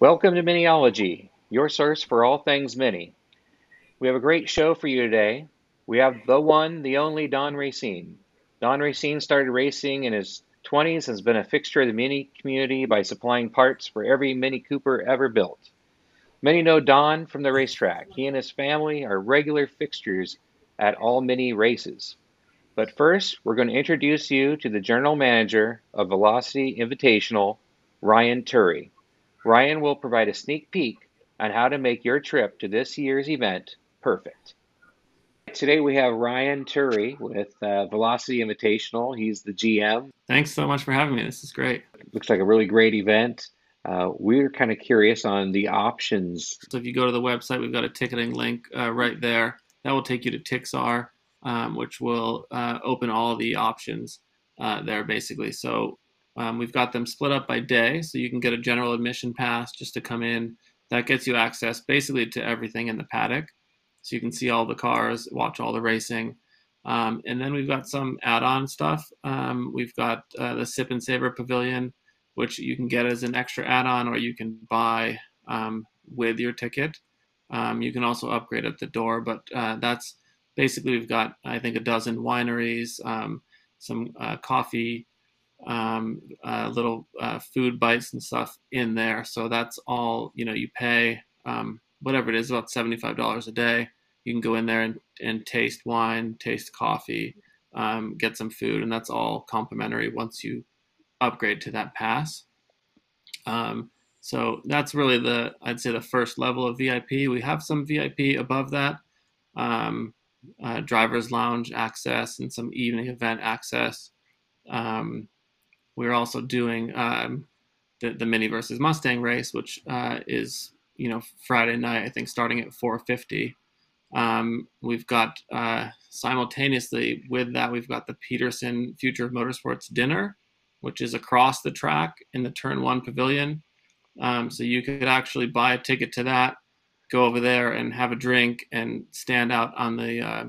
Welcome to Miniology, your source for all things mini. We have a great show for you today. We have the one, the only Don Racine. Don Racine started racing in his 20s and has been a fixture of the Mini community by supplying parts for every Mini Cooper ever built. Many know Don from the racetrack. He and his family are regular fixtures at all Mini races. But first, we're going to introduce you to the general manager of Velocity Invitational, Ryan Turry. Ryan will provide a sneak peek on how to make your trip to this year's event perfect. Today we have Ryan Turry with uh, Velocity Invitational. He's the GM. Thanks so much for having me. This is great. Looks like a really great event. Uh, we're kind of curious on the options. So if you go to the website, we've got a ticketing link uh, right there. That will take you to Tixr, um, which will uh, open all the options uh, there basically. So um, we've got them split up by day, so you can get a general admission pass just to come in. That gets you access basically to everything in the paddock. So you can see all the cars, watch all the racing. Um, and then we've got some add on stuff. Um, we've got uh, the Sip and Savor Pavilion, which you can get as an extra add on or you can buy um, with your ticket. Um, you can also upgrade at the door, but uh, that's basically we've got, I think, a dozen wineries, um, some uh, coffee um, uh, little uh, food bites and stuff in there. So that's all you know. You pay um, whatever it is, about seventy-five dollars a day. You can go in there and, and taste wine, taste coffee, um, get some food, and that's all complimentary once you upgrade to that pass. Um, so that's really the I'd say the first level of VIP. We have some VIP above that, um, uh, driver's lounge access and some evening event access. Um, we're also doing um, the, the Mini versus Mustang race, which uh, is you know Friday night. I think starting at 4:50. Um, we've got uh, simultaneously with that, we've got the Petersen Future of Motorsports dinner, which is across the track in the Turn One Pavilion. Um, so you could actually buy a ticket to that, go over there and have a drink, and stand out on the uh,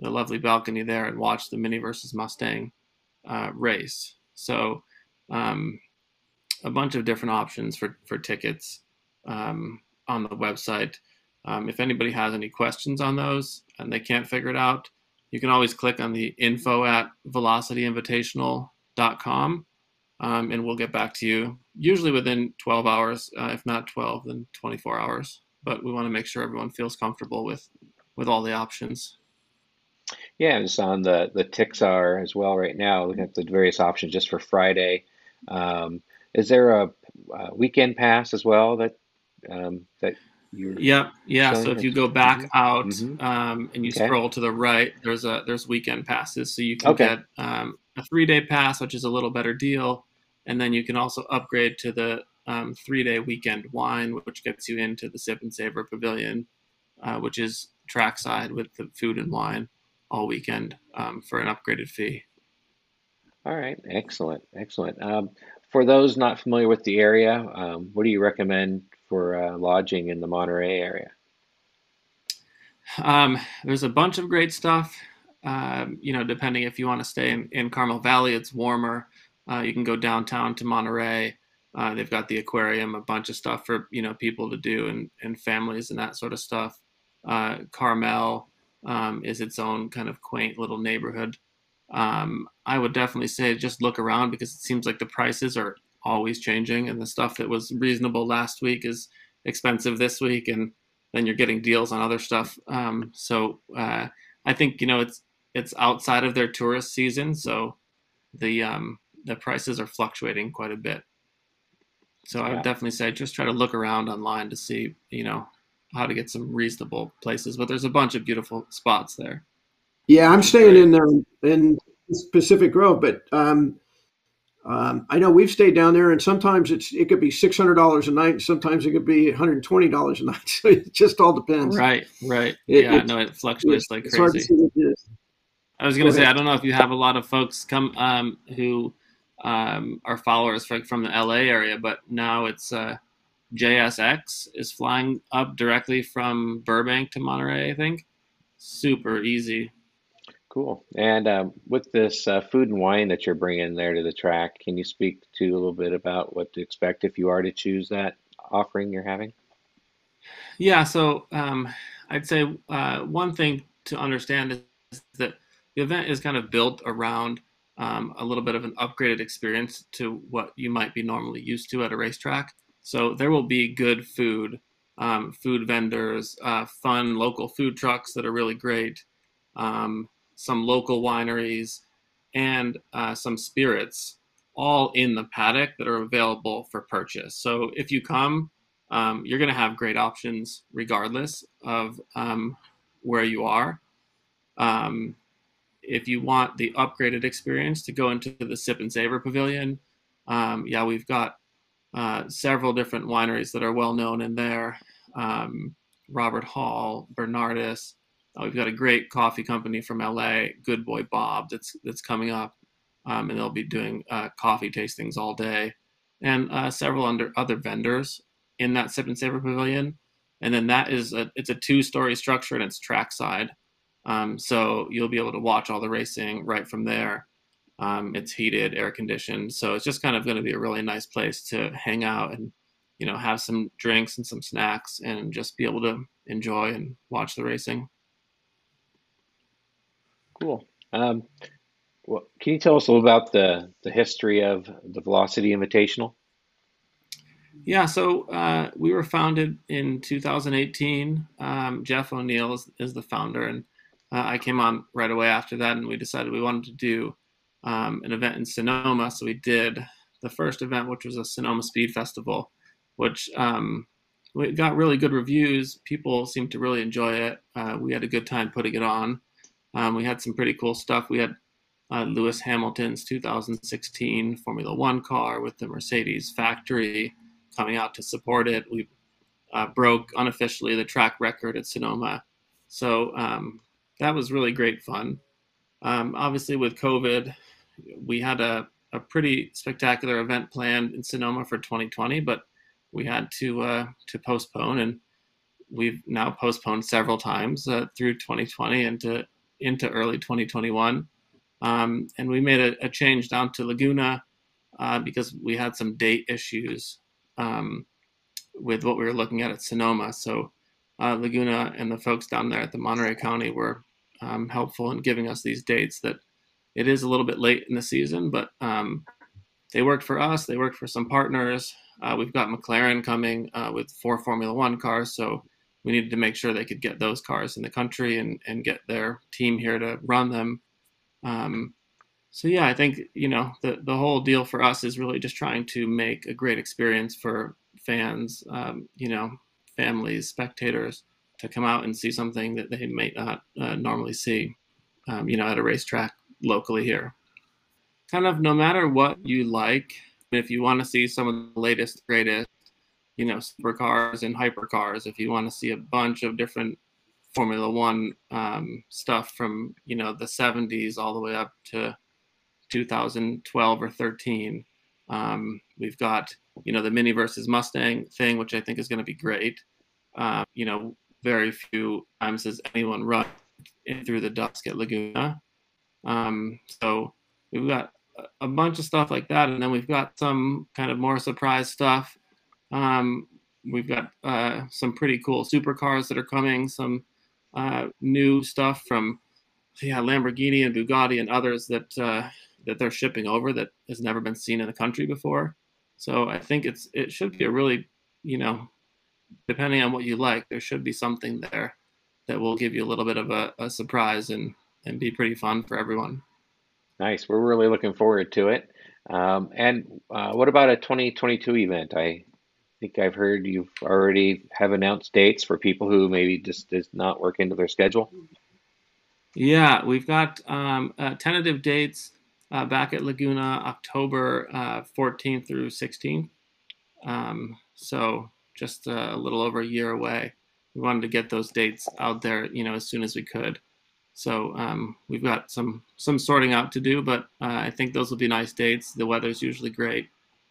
the lovely balcony there and watch the Mini versus Mustang uh, race. So um, a bunch of different options for, for tickets um, on the website. Um, if anybody has any questions on those and they can't figure it out, you can always click on the info at velocityinvitational.com um, and we'll get back to you usually within 12 hours. Uh, if not 12, then 24 hours. But we want to make sure everyone feels comfortable with, with all the options. Yeah, it's on the the Tixr as well right now, looking at the various options just for Friday. Um, is there a, a, weekend pass as well that um, that you? Yep, yeah. So if you go back mm-hmm. out mm-hmm. Um, and you okay. scroll to the right, there's a there's weekend passes, so you can okay. get um, a three day pass, which is a little better deal, and then you can also upgrade to the um, three day weekend wine, which gets you into the Sip and Savor Pavilion, uh, which is trackside with the food and wine all weekend um, for an upgraded fee. All right, excellent, excellent. Um, for those not familiar with the area, um, what do you recommend for uh, lodging in the Monterey area? Um, there's a bunch of great stuff. Um, you know, depending if you want to stay in, in Carmel Valley, it's warmer. Uh, you can go downtown to Monterey. Uh, they've got the aquarium, a bunch of stuff for you know people to do and, and families and that sort of stuff. Uh, Carmel, um, is its own kind of quaint little neighborhood. Um, I would definitely say just look around because it seems like the prices are always changing, and the stuff that was reasonable last week is expensive this week, and then you're getting deals on other stuff. Um, so uh, I think you know it's it's outside of their tourist season, so the um, the prices are fluctuating quite a bit. So I would definitely say just try to look around online to see you know how to get some reasonable places, but there's a bunch of beautiful spots there. Yeah, I'm staying in there in Pacific Grove, but um, um, I know we've stayed down there, and sometimes it's it could be six hundred dollars a night, sometimes it could be one hundred twenty dollars a night. So it just all depends. Right, right. It, yeah, no, it fluctuates like crazy. I was going to say, I don't know if you have a lot of folks come um, who um, are followers from, from the LA area, but now it's uh, JSX is flying up directly from Burbank to Monterey, I think. Super easy. Cool. And um, with this uh, food and wine that you're bringing there to the track, can you speak to a little bit about what to expect if you are to choose that offering you're having? Yeah, so um, I'd say uh, one thing to understand is that the event is kind of built around um, a little bit of an upgraded experience to what you might be normally used to at a racetrack. So there will be good food, um, food vendors, uh, fun local food trucks that are really great, um, some local wineries, and uh, some spirits all in the paddock that are available for purchase. So if you come, um, you're going to have great options regardless of um, where you are. Um, if you want the upgraded experience to go into the Sip and Savor Pavilion, um, yeah, we've got uh, several different wineries that are well known in there. Um, Robert Hall, Bernardus. Uh, we've got a great coffee company from LA, Good Boy Bob, that's that's coming up, um, and they'll be doing uh, coffee tastings all day, and uh, several under other vendors in that Sip and Savor Pavilion. And then that is a it's a two story structure and it's trackside. Um, so you'll be able to watch all the racing right from there. Um, it's heated, air conditioned, so it's just kind of going to be a really nice place to hang out and you know have some drinks and some snacks and just be able to enjoy and watch the racing. Cool. Um, well, can you tell us a little about the the history of the Velocity Invitational? Yeah, so uh, we were founded in 2018. Um, Jeff O'Neill is, is, the founder, and uh, I came on right away after that, and we decided we wanted to do um, an event in Sonoma. So we did the first event, which was a Sonoma Speed Festival, which um, we got really good reviews. People seemed to really enjoy it. Uh, we had a good time putting it on. Um, we had some pretty cool stuff. We had uh, Lewis Hamilton's 2016 Formula One car with the Mercedes factory coming out to support it. We uh, broke unofficially the track record at Sonoma. So um, that was really great fun. Um, obviously, with COVID, we had a, a pretty spectacular event planned in Sonoma for 2020, but we had to uh, to postpone, and we've now postponed several times uh, through 2020 into into early 2021. Um, and we made a, a, change down to Laguna uh, because we had some date issues um, with what we were looking at at Sonoma. So uh, Laguna and the folks down there at the Monterey County were um, helpful in giving us these dates that it is a little bit late in the season, but um, they worked for us. They worked for some partners. Uh, we've got McLaren coming uh, with four Formula One cars, so we needed to make sure they could get those cars in the country and, and get their team here to run them. Um, so yeah, I think you know the the whole deal for us is really just trying to make a great experience for fans, um, you know, families, spectators to come out and see something that they may not uh, normally see, um, you know, at a racetrack locally here. Kind of no matter what you like, if you want to see some of the latest, greatest, you know, supercars and hypercars, if you want to see a bunch of different Formula One um, stuff from you know the 70s all the way up to 2012 or 13. Um, we've got you know the Mini versus Mustang thing, which I think is going to be great. Uh, you know, very few times has anyone run through the dusk at Laguna. Um, so we've got a bunch of stuff like that, and then we've got some kind of more surprise stuff. Um, we've got uh, some pretty cool supercars that are coming, some uh, new stuff from yeah Lamborghini and Bugatti and others that uh, that they're shipping over that has never been seen in the country before. So I think it's it should be a really, you know, depending on what you like, there should be something there that will give you a little bit of a, a surprise and and be pretty fun for everyone. Nice. We're really looking forward to it. Um, and uh, what about a 2022 event? I think I've heard you've already have announced dates for people who maybe just does not work into their schedule. Yeah, we've got um, uh, tentative dates uh, back at Laguna October uh, 14th through 16th. Um, so just uh, a little over a year away. We wanted to get those dates out there, you know, as soon as we could. So um, we've got some some sorting out to do, but uh, I think those will be nice dates. The weather's usually great,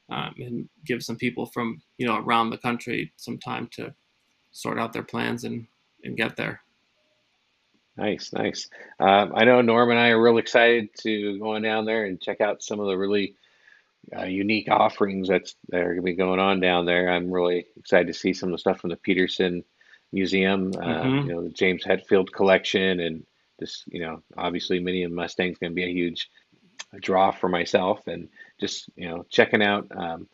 um, and give some people from you know around the country some time to sort out their plans and and get there. Nice, nice. Um, I know Norm and I are real excited to go on down there and check out some of the really uh, unique offerings that's that are going to be going on down there. I'm really excited to see some of the stuff from the Petersen Museum. Uh, Mm-hmm. you know, the James Hetfield collection, and just you know, obviously, Mini and Mustang's going to be a huge draw for myself, and just you know, checking out um,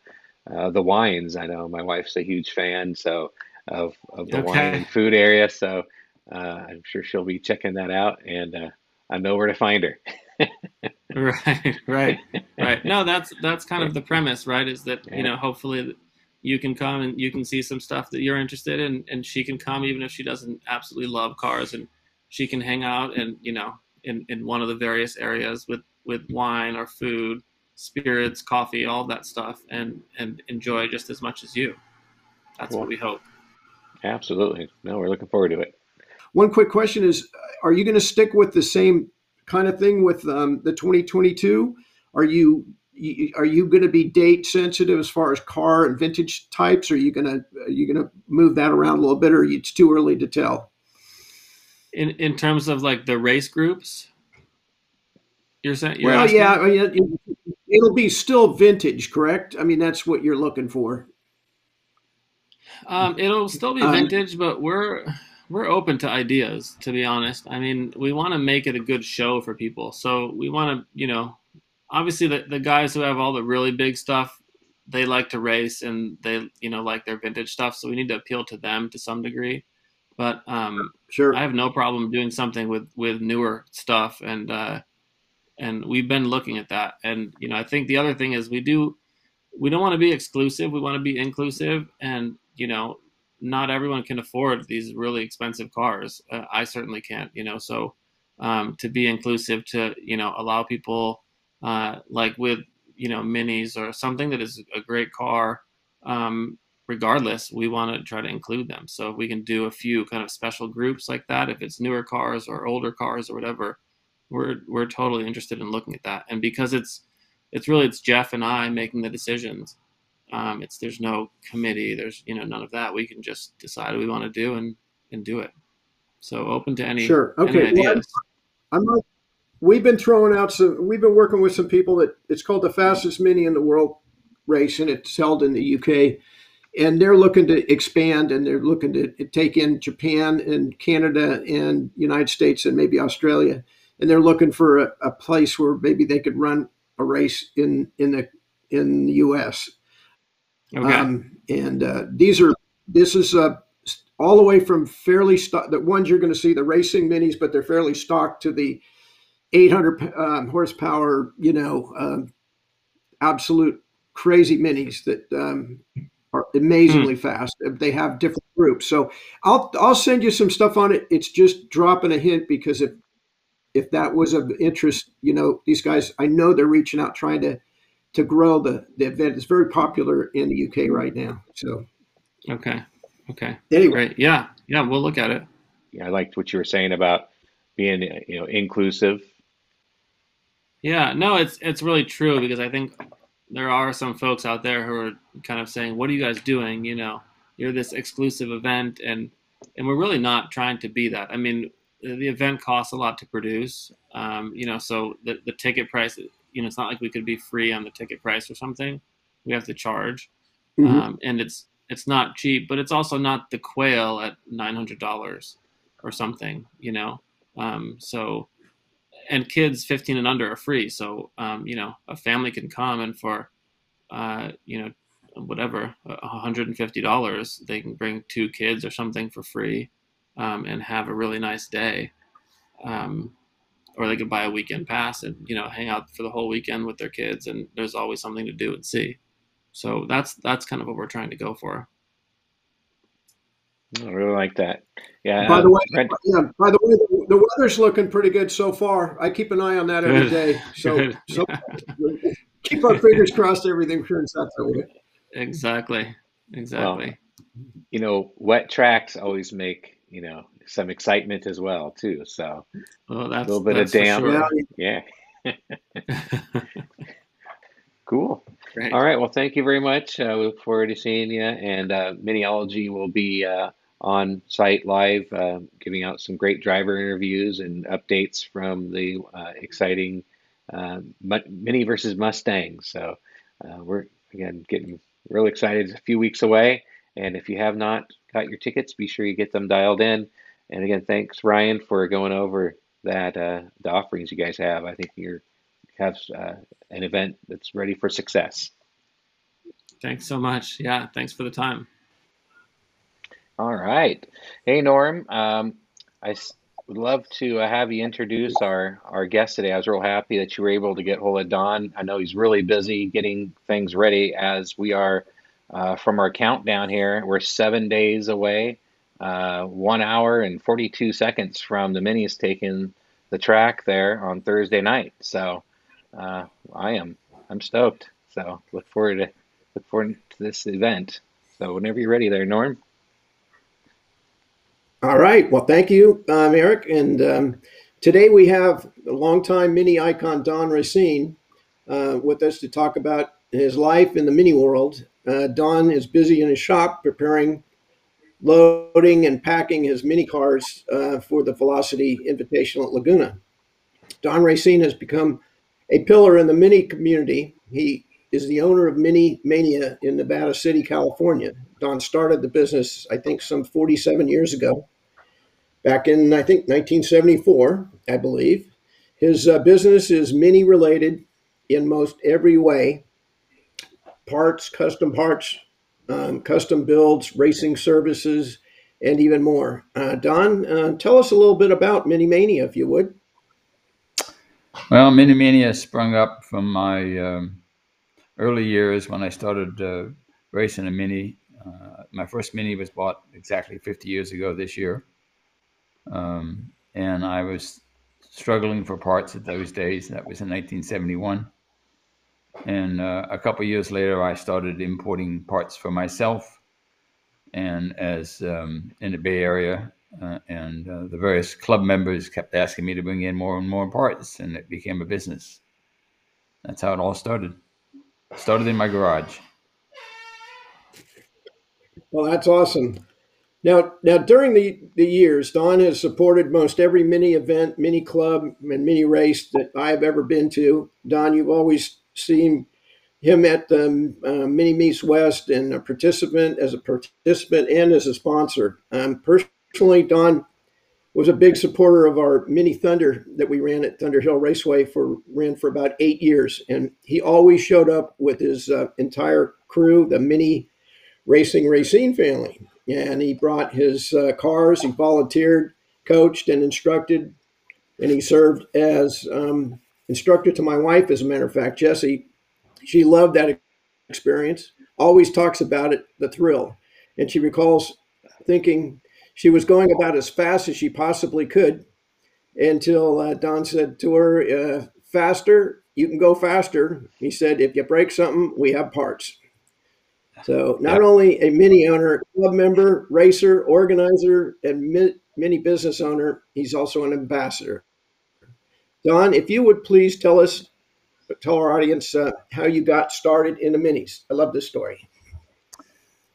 uh, the wines. I know my wife's a huge fan, so of of the wine and food area, so uh, I'm sure she'll be checking that out, and uh, I know where to find her. Right, right, right. No, that's that's kind of the premise, right? Is that you know hopefully you can come and you can see some stuff that you're interested in, and she can come even if she doesn't absolutely love cars, and she can hang out and you know in in one of the various areas with with wine or food, spirits, coffee, all that stuff, and and enjoy just as much as you. That's Cool. what we hope. Absolutely. No, we're looking forward to it. One quick question is: Are you going to stick with the same kind of thing with um, the 2022? Are you you- are you going to be date sensitive as far as car and vintage types? Are you going to are you going to move that around a little bit, or it's too early to tell? In in terms of like the race groups, you're saying. You're well, asking? yeah, I mean, it, it'll be still vintage, correct? I mean, that's what you're looking for. Um, it'll still be Um, vintage, but we're we're open to ideas. To be honest, I mean, we want to make it a good show for people. So we want to, you know, obviously the the guys who have all the really big stuff, they like to race and they, you know, like their vintage stuff. So we need to appeal to them to some degree. But um, Sure. I have no problem doing something with with newer stuff, and uh, and we've been looking at that. And you know, I think the other thing is we do we don't want to be exclusive. We want to be inclusive, and you know, not everyone can afford these really expensive cars. Uh, I certainly can't. You know, so um, to be inclusive, to you know, allow people uh, like with you know minis or something that is a great car. Um, regardless, we want to try to include them. So if we can do a few kind of special groups like that, if it's newer cars or older cars or whatever, we're we're totally interested in looking at that. And because it's it's really it's Jeff and I making the decisions. Um, it's there's no committee, there's you know none of that. We can just decide what we want to do and and do it. So open to any Sure. any Okay. Well, ideas. I'm not, we've been throwing out some, we've been working with some people that it's called the fastest mini in the world race, and it's held in the UK. And they're looking to expand and they're looking to take in Japan and Canada and United States and maybe Australia. And they're looking for a, a place where maybe they could run a race in, in the in the US. Okay. Um, and uh, these are this is uh, all the way from fairly stock. The ones you're going to see the racing minis, but they're fairly stocked to the 800 um, horsepower. You know, um, absolute crazy minis that um, are amazingly hmm. fast. Uh, they have different groups. So I'll I'll send you some stuff on it. It's just dropping a hint because if if that was of interest, you know, these guys I know they're reaching out trying to to grow the, the event. It's very popular in the UK right now. So okay. Okay. anyway, Great. Yeah. Yeah. We'll look at it. Yeah, I liked what you were saying about being, you know, inclusive. Yeah, no, it's it's really true because I think there are some folks out there who are kind of saying, "What are you guys doing?" You know, you're this exclusive event, and and we're really not trying to be that. I mean, the event costs a lot to produce, um, you know, so the the ticket price, you know, it's not like we could be free on the ticket price or something. We have to charge, Mhm. um, and it's it's not cheap, but it's also not the quail at nine hundred dollars or something, you know. Um, so and kids 15 and under are free. So um, you know a family can come and for uh, you know whatever $150 they can bring two kids or something for free um, and have a really nice day. Um, or they could buy a weekend pass and you know hang out for the whole weekend with their kids and there's always something to do and see. So that's that's kind of what we're trying to go for I really like that. Yeah. by the um, way, Brent- yeah, by the way, the, the weather's looking pretty good so far. I keep an eye on that every day. So, so keep our fingers crossed. Everything turns out that way. exactly exactly you know, wet tracks always make, you know, some excitement as well too. So well that's little bit of that's for damp. sure. Yeah, yeah, cool. Great. All right. Well, thank you very much. Uh, we look forward to seeing you. And uh, Miniology will be uh, on site live, uh, giving out some great driver interviews and updates from the uh, exciting uh, Mini versus Mustang. So uh, we're again getting really excited. It's a few weeks away, and if you have not got your tickets, be sure you get them dialed in. And again, thanks Ryan for going over that uh, the offerings you guys have. I think you have uh, an event that's ready for success. Thanks so much. Yeah, thanks for the time. All right. Hey, Norm. Um, I would love to uh, have you introduce our, our guest today. I was real happy that you were able to get hold of Don. I know he's really busy getting things ready as we are uh, from our countdown here. We're seven days away, uh, one hour and 42 seconds from the minis taking the track there on Thursday night. So uh, I am I'm stoked. So look forward to look forward to this event. So whenever you're ready there, Norm. All right. Well, thank you, um, Eric. And um, today we have a longtime mini icon, Don Racine, uh, with us to talk about his life in the mini world. Uh, Don is busy in his shop preparing, loading, and packing his mini cars uh, for the Velocity Invitational at Laguna. Don Racine has become a pillar in the mini community. He is the owner of Mini Mania in Nevada City, California. Don started the business, I think, some 47 years ago back in, I think, 1974, I believe. His uh, business is mini related in most every way parts, custom parts, um, custom builds, racing services, and even more. Uh, Don, uh, tell us a little bit about Mini Mania, if you would. Well, Mini Mania sprung up from my um, early years when I started uh, racing a Mini. Uh, my first Mini was bought exactly 50 years ago this year. Um, and I was struggling for parts at those days. That was in 1971. And uh, a couple years later, I started importing parts for myself. And as um, in the Bay Area, uh, and uh, the various club members kept asking me to bring in more and more parts, and it became a business. That's how it all started. Started in my garage. Well, that's awesome. Now, now during the, the years, Don has supported most every mini event, mini club, and mini race that I've ever been to. Don, you've always seen him at the uh, Mini Meets West and a participant as a participant and as a sponsor. Um, personally, Don was a big supporter of our Mini Thunder that we ran at Thunder Hill Raceway for ran for about eight years, and he always showed up with his uh, entire crew, the Mini Racing Racine family and he brought his uh, cars. He volunteered, coached, and instructed, and he served as um, instructor to my wife. As a matter of fact, Jesse, she loved that experience. Always talks about it, the thrill, and she recalls thinking she was going about as fast as she possibly could until uh, Don said to her, uh, "Faster, you can go faster." He said, "If you break something, we have parts." So not yeah. only a mini owner, club member, racer, organizer, and mini business owner, he's also an ambassador. Don, if you would please tell us, tell our audience uh, how you got started in the minis. I love this story.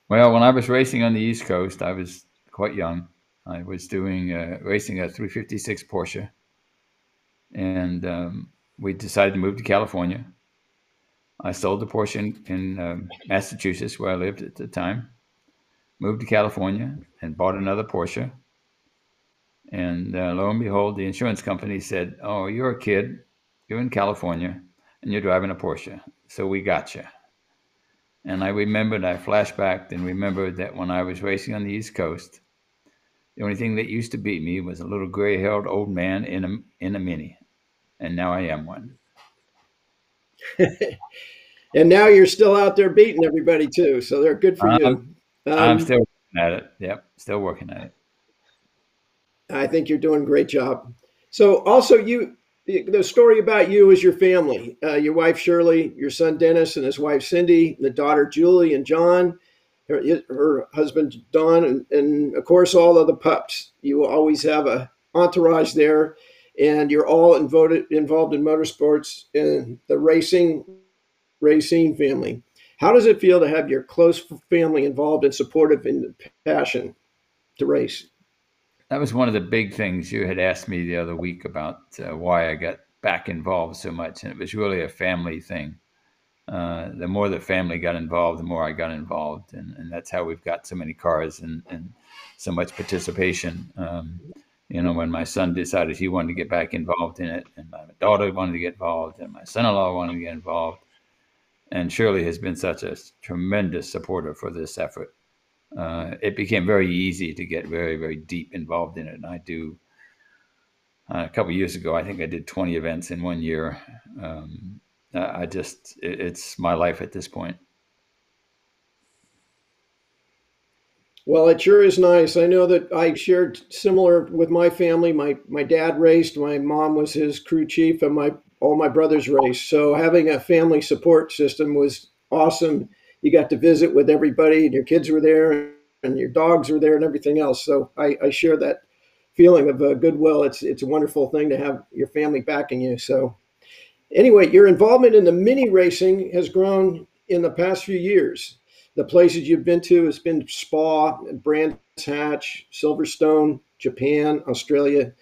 Well, when I was racing on the East Coast, I was quite young. I was doing uh, racing a 356 Porsche, and um, we decided to move to California I sold the Porsche in, in um, Massachusetts, where I lived at the time, moved to California, and bought another Porsche. And uh, lo and behold, the insurance company said, "Oh, you're a kid, you're in California, and you're driving a Porsche, so we got you." And I remembered, I flashbacked and remembered that when I was racing on the East Coast, the only thing that used to beat me was a little gray-haired old man in a in a mini, and now I am one. and now you're still out there beating everybody too. So they're good for um, you. Um, I'm still working at it. Yep, still working at it. I think you're doing a great job. So also you, the story about you is your family, uh, your wife Shirley, your son Dennis, and his wife Cindy, the daughter Julie and John, her, her husband Don, and, and of course all of the pups. You always have a entourage there and you're all involved involved in motorsports in the racing racing family. How does it feel to have your close family involved and supportive in the passion to race? That was one of the big things you had asked me the other week about uh, why I got back involved so much, and it was really a family thing. uh, the more the family got involved, the more I got involved, and, and that's how we've got so many cars and, and so much participation. Um, you know, when my son decided he wanted to get back involved in it, and my daughter wanted to get involved, and my son-in-law wanted to get involved, and Shirley has been such a tremendous supporter for this effort. Uh, it became very easy to get very, very deep involved in it, and I do. Uh, a couple years ago, I think I did 20 events in one year. Um, I just, it, it's my life at this point. Well, it sure is nice. I know that I shared similar with my family. My my dad raced. My mom was his crew chief, and my all my brothers raced. So having a family support system was awesome. You got to visit with everybody, and your kids were there, and your dogs were there, and everything else. So I, I share that feeling of uh, goodwill. It's it's a wonderful thing to have your family backing you. So anyway, your involvement in the mini racing has grown in the past few years. The places you've been to has been Spa, Brands Hatch, Silverstone, Japan, Australia,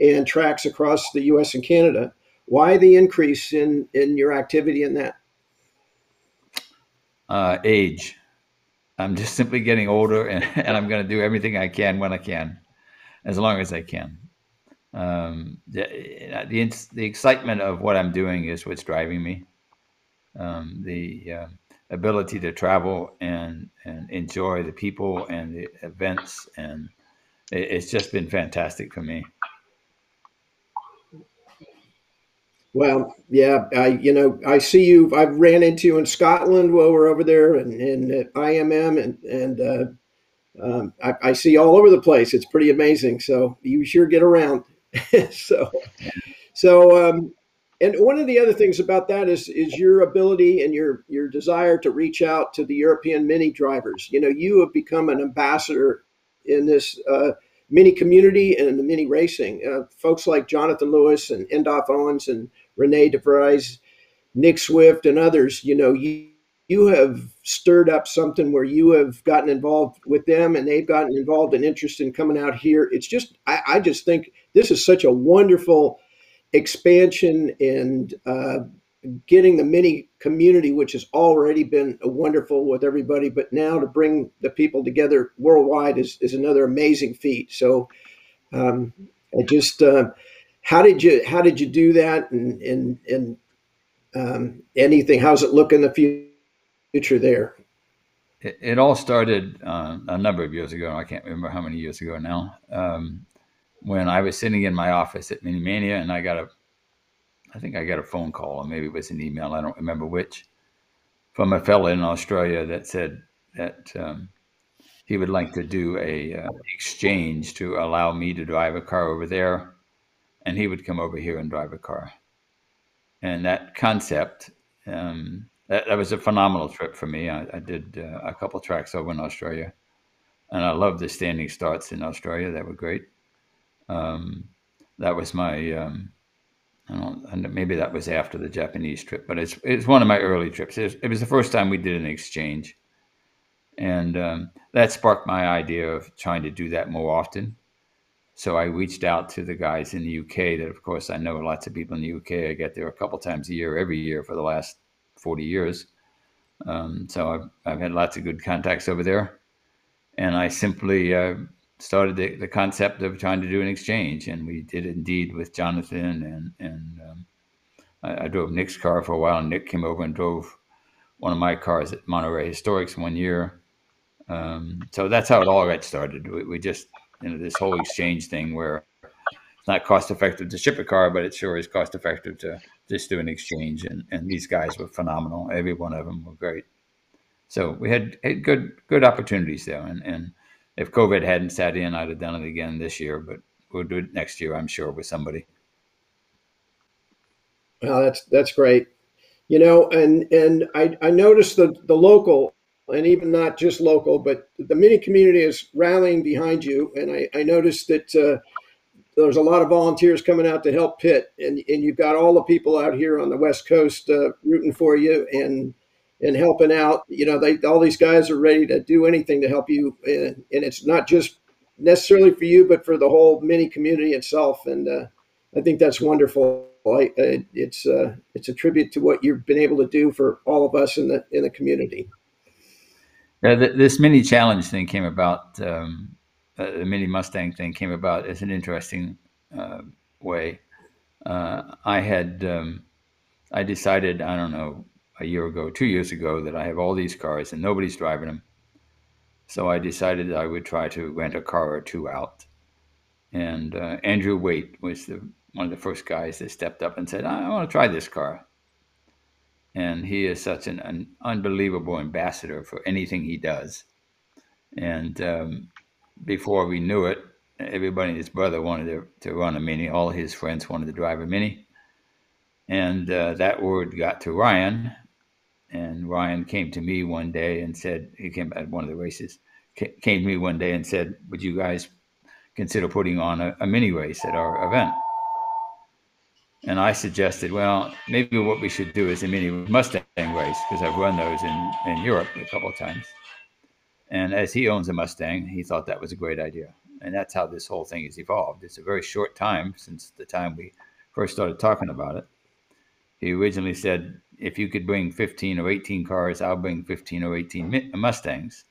and tracks across the U.S. and Canada. Why the increase in in your activity in that? Uh, age. I'm just simply getting older, and, and I'm going to do everything I can when I can, as long as I can um, the, the, the excitement of what I'm doing is what's driving me. Um, the uh, ability to travel and and enjoy the people and the events and it, it's just been fantastic for me. Well, yeah, I you know I see you. I've ran into you in Scotland while we're over there, and, and at IMM, and and uh, um, I, I see all over the place. It's pretty amazing. So you sure get around. so, so, um, and one of the other things about that is is your ability and your your desire to reach out to the European mini drivers. You know, you have become an ambassador in this uh, mini community and in the mini racing. Uh, folks like Jonathan Lewis and Endaf Owens and Rene de Vries, Nick Swift, and others. You know, you you have stirred up something where you have gotten involved with them and they've gotten involved and interested in coming out here. It's just, I, I just think this is such a wonderful expansion and uh, getting the mini community, which has already been wonderful with everybody, but now to bring the people together worldwide is, is another amazing feat. So um, I just, uh, how did you, how did you do that? And, and, and um, anything, how's it look in the future? there? It, it all started uh, a number of years ago. I can't remember how many years ago now. Um, when I was sitting in my office at Minimania, and I got a, I think I got a phone call, or maybe it was an email. I don't remember which, from a fellow in Australia that said that um, he would like to do a uh, exchange to allow me to drive a car over there, and he would come over here and drive a car. And that concept um, that, that was a phenomenal trip for me. I, I did uh, a couple tracks over in Australia, and I loved the standing starts in Australia. That were great. Um, that was my, um, I don't maybe that was after the Japanese trip, but it's it's one of my early trips. It was, it was the first time we did an exchange, and um, that sparked my idea of trying to do that more often. So I reached out to the guys in the UK. That of course I know lots of people in the UK. I get there a couple times a year, every year for the last 40 years. Um, so I've, I've had lots of good contacts over there. And I simply uh, started the, the, concept of trying to do an exchange. And we did indeed with Jonathan. And, and um, I, I, drove Nick's car for a while. And Nick came over and drove one of my cars at Monterey Historics one year. Um, so that's how it all got started. We, we just, you know, this whole exchange thing where it's not cost effective to ship a car, but it sure is cost effective to just do an exchange. And, and these guys were phenomenal. Every one of them were great. So we had, had good good opportunities there. And, and if COVID hadn't sat in, I'd have done it again this year. But we'll do it next year, I'm sure, with somebody. Well, that's that's great. You know, and and I, I noticed the the local and even not just local, but the mini community is rallying behind you. And I, I noticed that uh, there's a lot of volunteers coming out to help Pitt, and and you've got all the people out here on the West Coast uh, rooting for you and and helping out. You know, they all these guys are ready to do anything to help you, and, and it's not just necessarily for you, but for the whole mini community itself. And uh, I think that's wonderful. I, it's uh, it's a tribute to what you've been able to do for all of us in the in the community. Yeah, this mini challenge thing came about. Um, uh, the mini Mustang thing came about as an interesting uh, way. Uh, I had um, I decided I don't know a year ago, two years ago, that I have all these cars and nobody's driving them. So I decided I would try to rent a car or two out. And uh, Andrew Waite was the, one of the first guys that stepped up and said, I want to try this car. And he is such an, an unbelievable ambassador for anything he does. And um, before we knew it, everybody and his brother wanted to, to run a Mini. All his friends wanted to drive a Mini. And uh, that word got to Ryan, and Ryan came to me one day and said, he came at one of the races, came to me one day and said, Would you guys consider putting on a, a mini race at our event? And I suggested, well, maybe what we should do is a mini Mustang race because I've run those in, in Europe a couple of times. And as he owns a Mustang, he thought that was a great idea. And that's how this whole thing has evolved. It's a very short time since the time we first started talking about it. He originally said, if you could bring 15 or 18 cars, I'll bring 15 or 18 Mustangs.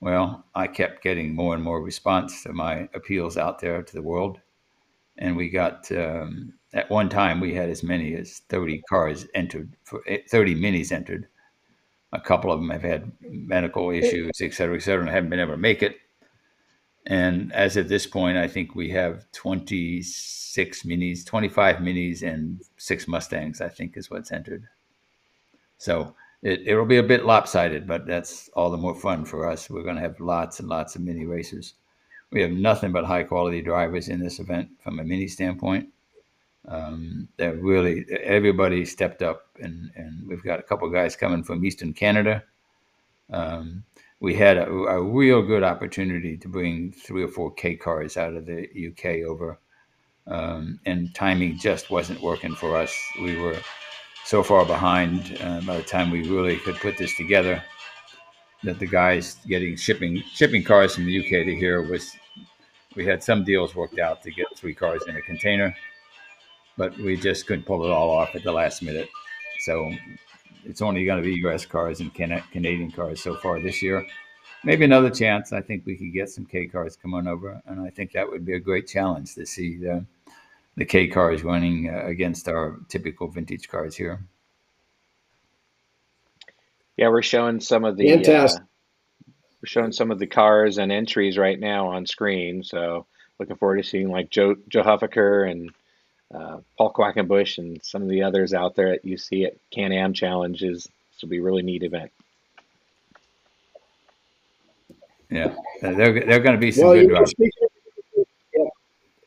Well, I kept getting more and more response to my appeals out there to the world. And we got, um, at one time, we had as many as 30 cars entered, for eh, 30 minis entered. A couple of them have had medical issues, et cetera, et cetera, and haven't been able to make it. And as of this point, I think we have 26 minis, 25 minis, and six Mustangs, I think is what's entered. So it, it'll be a bit lopsided, but that's all the more fun for us. We're going to have lots and lots of mini racers. We have nothing but high quality drivers in this event from a mini standpoint. Um, they're really, everybody stepped up, and, and we've got a couple guys coming from Eastern Canada. Um, we had a, a, real good opportunity to bring three or four K cars out of the UK over, um, and timing just wasn't working for us. We were so far behind uh, by the time we really could put this together that the guys getting shipping shipping cars from the UK to here was we had some deals worked out to get three cars in a container, but we just couldn't pull it all off at the last minute. So it's only going to be U.S. cars and Canadian cars so far this year. Maybe another chance. I think we could get some K cars coming over, and I think that would be a great challenge to see the the K cars running uh, against our typical vintage cars here. Yeah, we're showing some of the uh, we're showing some of the cars and entries right now on screen. So looking forward to seeing like Joe Joe Huffaker and uh, Paul Quackenbush and some of the others out there at UC at Can Am Challenges. This will be a really neat event. Yeah, they're they're going to be some well, good drivers. Yeah.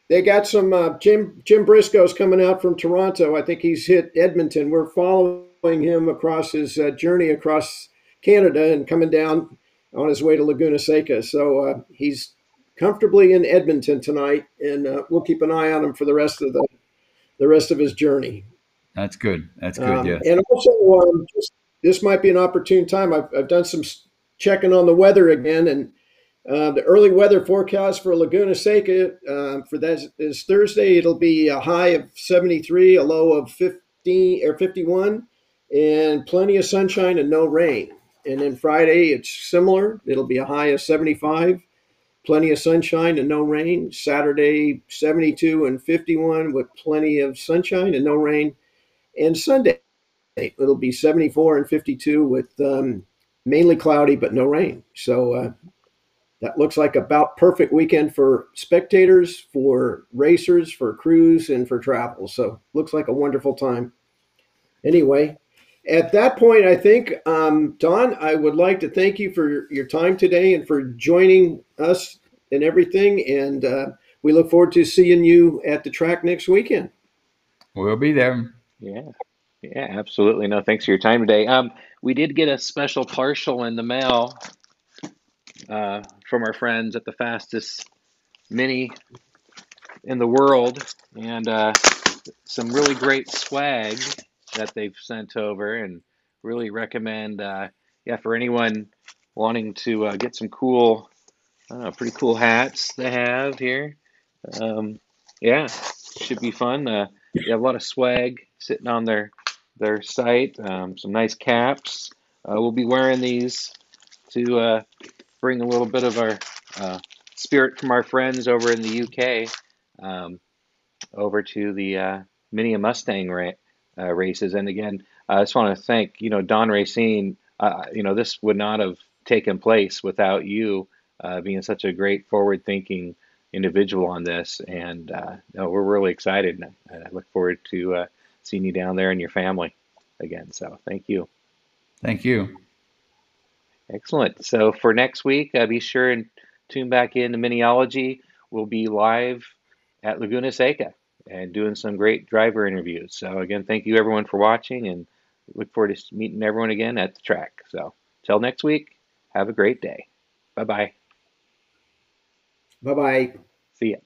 They got some uh, Jim Jim Briscoe's coming out from Toronto. I think he's hit Edmonton. We're following him across his uh, journey across Canada and coming down on his way to Laguna Seca. So uh, he's comfortably in Edmonton tonight, and uh, we'll keep an eye on him for the rest of the the rest of his journey. That's good. That's good. Um, yes. And also, um, just, this might be an opportune time. I've, I've done some checking on the weather again, and uh, the early weather forecast for Laguna Seca uh, for that is Thursday. It'll be a high of 73, a low of 50 or 51, and plenty of sunshine and no rain. And then Friday, it's similar. It'll be a high of 75, plenty of sunshine and no rain. Saturday, 72 and 51 with plenty of sunshine and no rain. And Sunday, it'll be 74 and 52 with um, mainly cloudy but no rain. So uh, that looks like about perfect weekend for spectators, for racers, for crews, and for travel. So looks like a wonderful time. Anyway, at that point, I think, um, Don, I would like to thank you for your time today and for joining us and everything. And uh, we look forward to seeing you at the track next weekend. We'll be there. Yeah. Yeah, absolutely. No, thanks for your time today. Um, we did get a special partial in the mail uh, from our friends at the fastest mini in the world, and uh, some really great swag that they've sent over, and really recommend, uh, yeah, for anyone wanting to uh, get some cool, know, pretty cool hats they have here. Um, yeah, should be fun. Uh, you have a lot of swag sitting on their their site. Um, some nice caps. Uh, we'll be wearing these to uh, bring a little bit of our uh, spirit from our friends over in the UK um, over to the Mini Mustang ra- uh, races. And again, I just want to thank you know Don Racine. Uh, you know this would not have taken place without you uh, being such a great forward-thinking individual on this. And uh, no, we're really excited. And I look forward to uh, seeing you down there and your family again. So thank you. Thank you. Excellent. So for next week, uh, be sure and tune back in to Miniology. We'll be live at Laguna Seca and doing some great driver interviews. So again, thank you everyone for watching and look forward to meeting everyone again at the track. So till next week, have a great day. Bye bye. Bye bye. See ya.